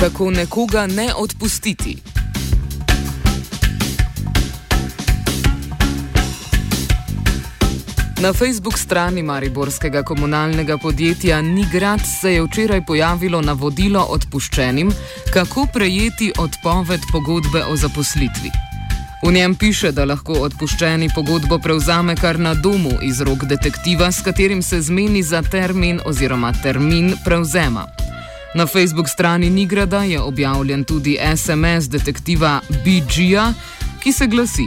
Kako nekoga ne odpustiti? Na Facebook strani Mariborskega komunalnega podjetja Nigrad se je včeraj pojavilo navodilo odpuščenim, kako prejeti odpoved pogodbe o zaposlitvi. V njem piše, da lahko odpuščeni pogodbo prevzame kar na domu iz rok detektiva, s katerim se zmeni za termin oziroma termin prevzema. Na Facebook strani Nigrada je objavljen tudi SMS detektiva BG-ja, ki se glasi: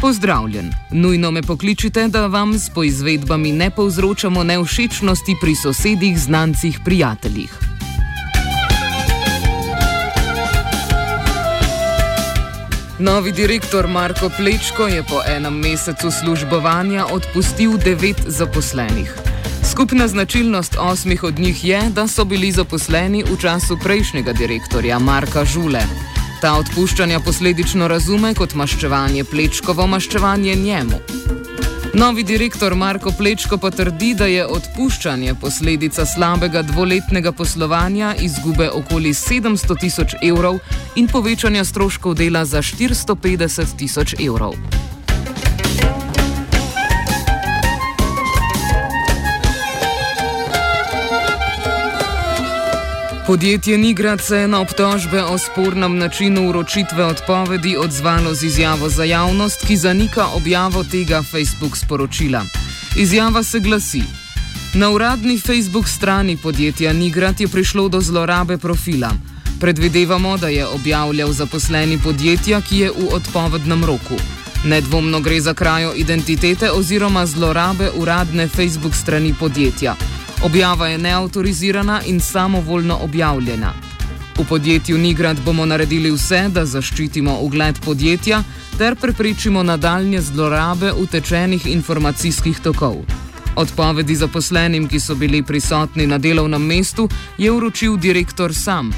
Pozdravljen, nujno me pokličite, da vam s poizvedbami ne povzročamo neušečnosti pri sosedih, znancih, prijateljih. Novi direktor Marko Plečko je po enem mesecu službovanja odpustil devet zaposlenih. Skupna značilnost osmih od njih je, da so bili zaposleni v času prejšnjega direktorja Marka Žule. Ta odpuščanja posledično razume kot maščevanje Plečkovo maščevanje njemu. Novi direktor Marko Plečko pa trdi, da je odpuščanje posledica slabega dvoletnega poslovanja, izgube okoli 700 tisoč evrov in povečanja stroškov dela za 450 tisoč evrov. Podjetje Nigrad se je na obtožbe o spornem načinu uročitve odpovedi odzvalo z izjavo za javnost, ki zanika objavo tega Facebook sporočila. Izjava se glasi: Na uradni Facebook strani podjetja Nigrad je prišlo do zlorabe profila. Predvidevamo, da je objavljal zaposleni podjetja, ki je v odpovednem roku. Nedvomno gre za krajo identitete oziroma zlorabe uradne Facebook strani podjetja. Objava je neautorizirana in samovoljno objavljena. V podjetju Nigrad bomo naredili vse, da zaščitimo ugled podjetja ter preprečimo nadaljne zlorabe utečenih informacijskih tokov. Odpovedi zaposlenim, ki so bili prisotni na delovnem mestu, je uročil direktor sam.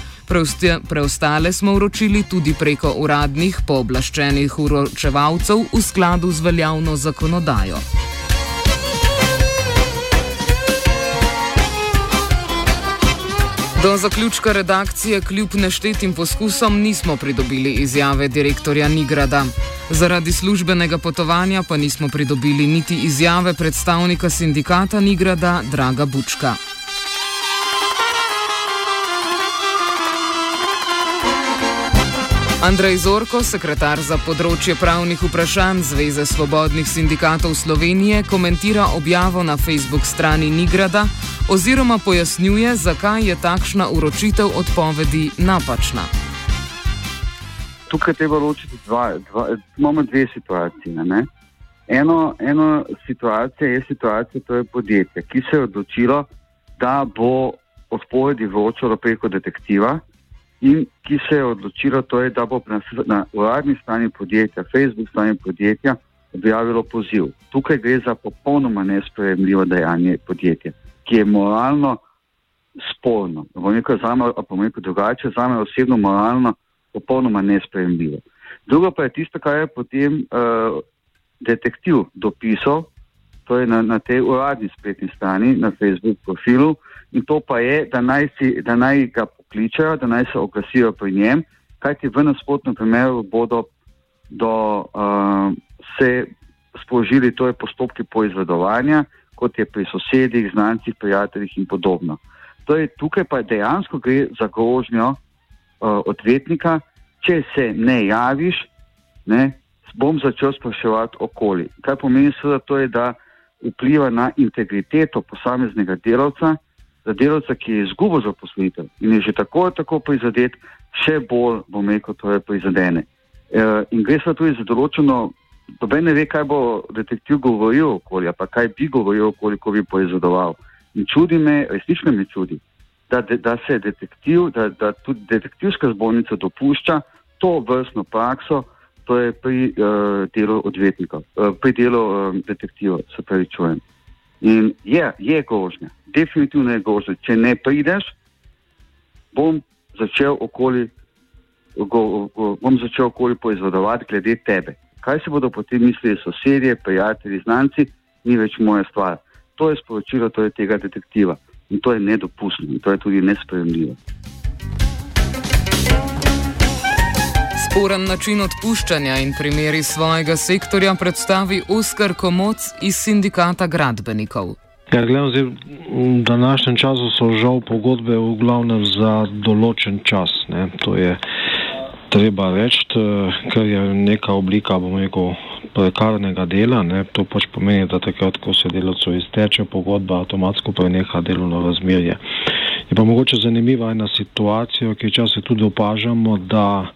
Preostale smo uročili tudi preko uradnih pooblaščenih uročevalcev v skladu z veljavno zakonodajo. Do zaključka redakcije kljub neštetim poskusom nismo pridobili izjave direktorja Nigrada. Zaradi službenega potovanja pa nismo pridobili niti izjave predstavnika sindikata Nigrada Draga Bučka. Andrej Zorko, sekretar za področje pravnih vprašanj Zveze svobodnih sindikatov Slovenije, komentira objavo na Facebook strani Nigrada oziroma pojasnjuje, zakaj je takšna uročitev odpovedi napačna. Tukaj treba ločiti dva, dva, imamo dve situaciji. Eno, eno situacijo je situacija, to je podjetje, ki se je odločilo, da bo odpovedi vročalo preko detektiva in ki se je odločilo, to je, da bo na, na uradni strani podjetja, Facebook strani podjetja, objavilo poziv. Tukaj gre za popolnoma nesprejemljivo dejanje podjetja, ki je moralno sporno. Zame, pa nekaj drugače, za me osebno moralno popolnoma nesprejemljivo. Drugo pa je tisto, kar je potem uh, detektiv dopisal, to je na, na tej uradni spletni strani, na Facebook profilu, in to pa je, da naj, si, da naj ga pokličajo, da naj se oglasijo pri njem, kajti v nasprotnem primeru bodo do, uh, se sprožili torej postopki poizvedovanja, kot je pri sosedih, znancih, prijateljih in podobno. Torej, tukaj pa dejansko gre za grožnjo uh, odvetnika, če se ne javiš, ne, bom začel spraševati okoli. Kaj pomeni seveda to, je, da vpliva na integriteto posameznega delavca, za delavca, ki je izgubil zaposlitev in je že tako ali tako prizadet, še bolj, bom rekel, to je prizadene. E, in gre se tudi za določeno, noben ne ve, kaj bo detektiv govoril okoli, pa kaj bi govoril okoli, ko bi poizadoval. In čudi me, resnično me čudi, da, da se detektiv, da, da tudi detektivska zbornica dopušča to vrstno prakso, to je pri uh, delu odvetnika, uh, pri delu uh, detektiva, se pravi, čujem. In je, je grožnja, definitivno je grožnja. Če ne prideš, bom začel okoli, go, go, bom začel okoli poizvedovati glede tebe. Kaj se bodo potem mislili sosedje, prijatelji, znanci, ni več moja stvar. To je sporočilo to je tega detektiva in to je nedopustno in to je tudi nespremljivo. Sporen način odpuščanja in primeri svojega sektorja predstavi Oskar Komoc iz sindikata gradbenikov. Ja, gledam, zdaj, v današnjem času so žal pogodbe v glavnem za določen čas. Ne. To je treba reči, ker je neka oblika, bomo rekel, prekarnega dela. Ne. To pač pomeni, da takrat, ko se delovcu izteče pogodba, avtomatsko preneha delovno razmerje. Je pa mogoče zanimiva ena situacija, ki včasih tudi opažamo, da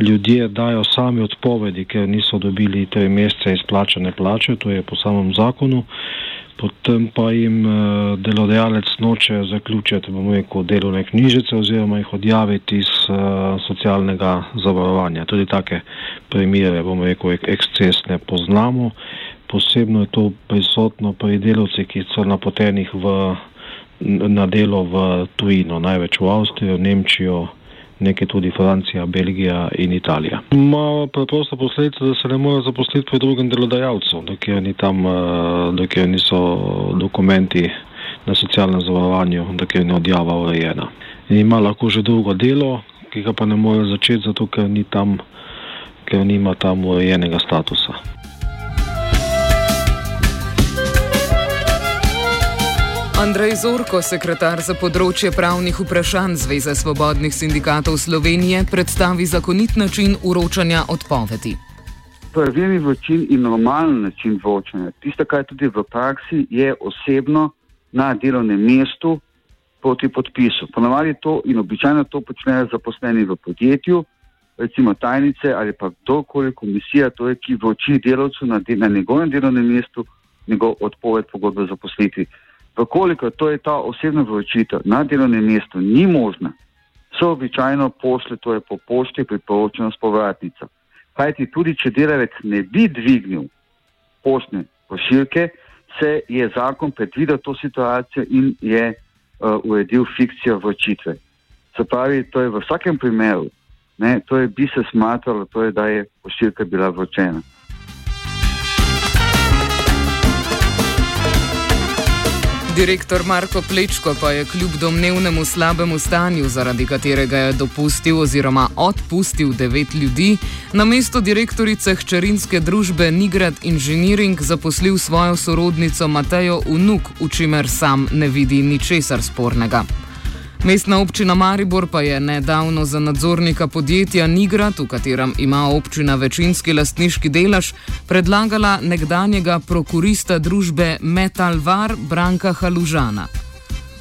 ljudje dajo sami odpovedi, ker niso dobili tri mesece izplačane plače, to je po samem zakonu potem pa jim uh, delodajalec noče zaključiti, bomo rekel, delovne knjižice oziroma jih odjaviti iz uh, socialnega zavarovanja. Tudi take primere, bomo rekel, ek ekscesne poznamo. Posebno je to prisotno pri delovcih, ki so napotenih v, na delo v tujino, največ v Avstrijo, Nemčijo nekaj tudi Francija, Belgija in Italija. Ma preprosto posledica, da se ne more zaposliti pri drugem delodajalcu, dokler, ni tam, eh, dokler niso dokumenti na socialnem zavarovanju, dokler ni odjava urejena. In ima lahko že drugo delo, ki ga pa ne more začeti, zato ker, ni tam, ker nima tam urejenega statusa. Andrej Zorko, sekretar za področje pravnih vprašanj Zveze svobodnih sindikatov Slovenije, predstavi zakonit način uročanja odpovedi. Pravilni način in normalen način vročanja, tisto, kar je tudi v praksi, je osebno na delovnem mestu proti podpisu. Ponavadi to in običajno to počnejo zaposleni v podjetju, recimo tajnice ali pa kdorkoli komisija, to je, ki vroči delovcu na, na njegovem delovnem mestu njegov odpoved pogodbe za poslitvi. Vkolikor to je ta osebna vročitev na delovnem mestu, ni možna, so običajno pošle, to je po pošti priporočeno s povratnico. Kajti tudi, če delavec ne bi dvignil poštne pošiljke, se je zakon predvidel to situacijo in je uh, uredil fikcijo vročitve. Se pravi, to je v vsakem primeru, ne, to je bi se smatralo, to je, da je pošiljka bila vročena. Direktor Marko Plečko pa je kljub domnevnemu slabemu stanju, zaradi katerega je dopustil oziroma odpustil devet ljudi, na mesto direktorice hčerinske družbe Nigrad Engineering zaposlil svojo sorodnico Matejo Unuk, v čimer sam ne vidi ničesar spornega. Mestna občina Maribor pa je nedavno za nadzornika podjetja Nigrat, v katerem ima občina večinski lastniški delež, predlagala nekdanjega prokurista družbe Metalvar Branka Halužana.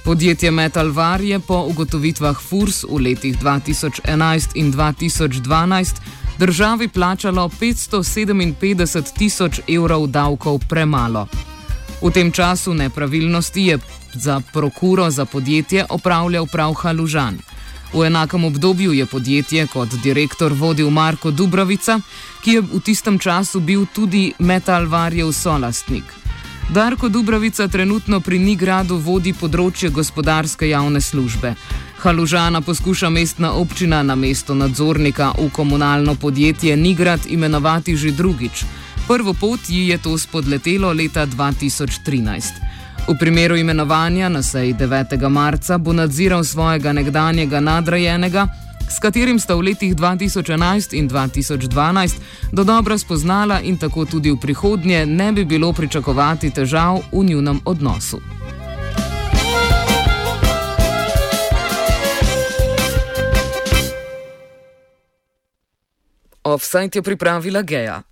Podjetje Metalvar je po ugotovitvah FURS v letih 2011 in 2012 državi plačalo 557 tisoč evrov davkov premalo. V tem času nepravilnosti je za prokuro za podjetje opravljal prav Halužan. V enakem obdobju je podjetje kot direktor vodil Marko Dubrovica, ki je v tistem času bil tudi metalvarjev solastnik. Darko Dubrovica trenutno pri Nigradu vodi področje gospodarske javne službe. Halužana poskuša mestna občina na mesto nadzornika v komunalno podjetje Nigrad imenovati že drugič. Prvo pot ji je to spodletelo leta 2013. V primeru imenovanja na seji 9. marca bo nadziral svojega nekdanjega nadrejenega, s katerim sta v letih 2011 in 2012 do dobro spoznala in tako tudi v prihodnje ne bi bilo pričakovati težav v njunem odnosu. Offside je pripravila Geja.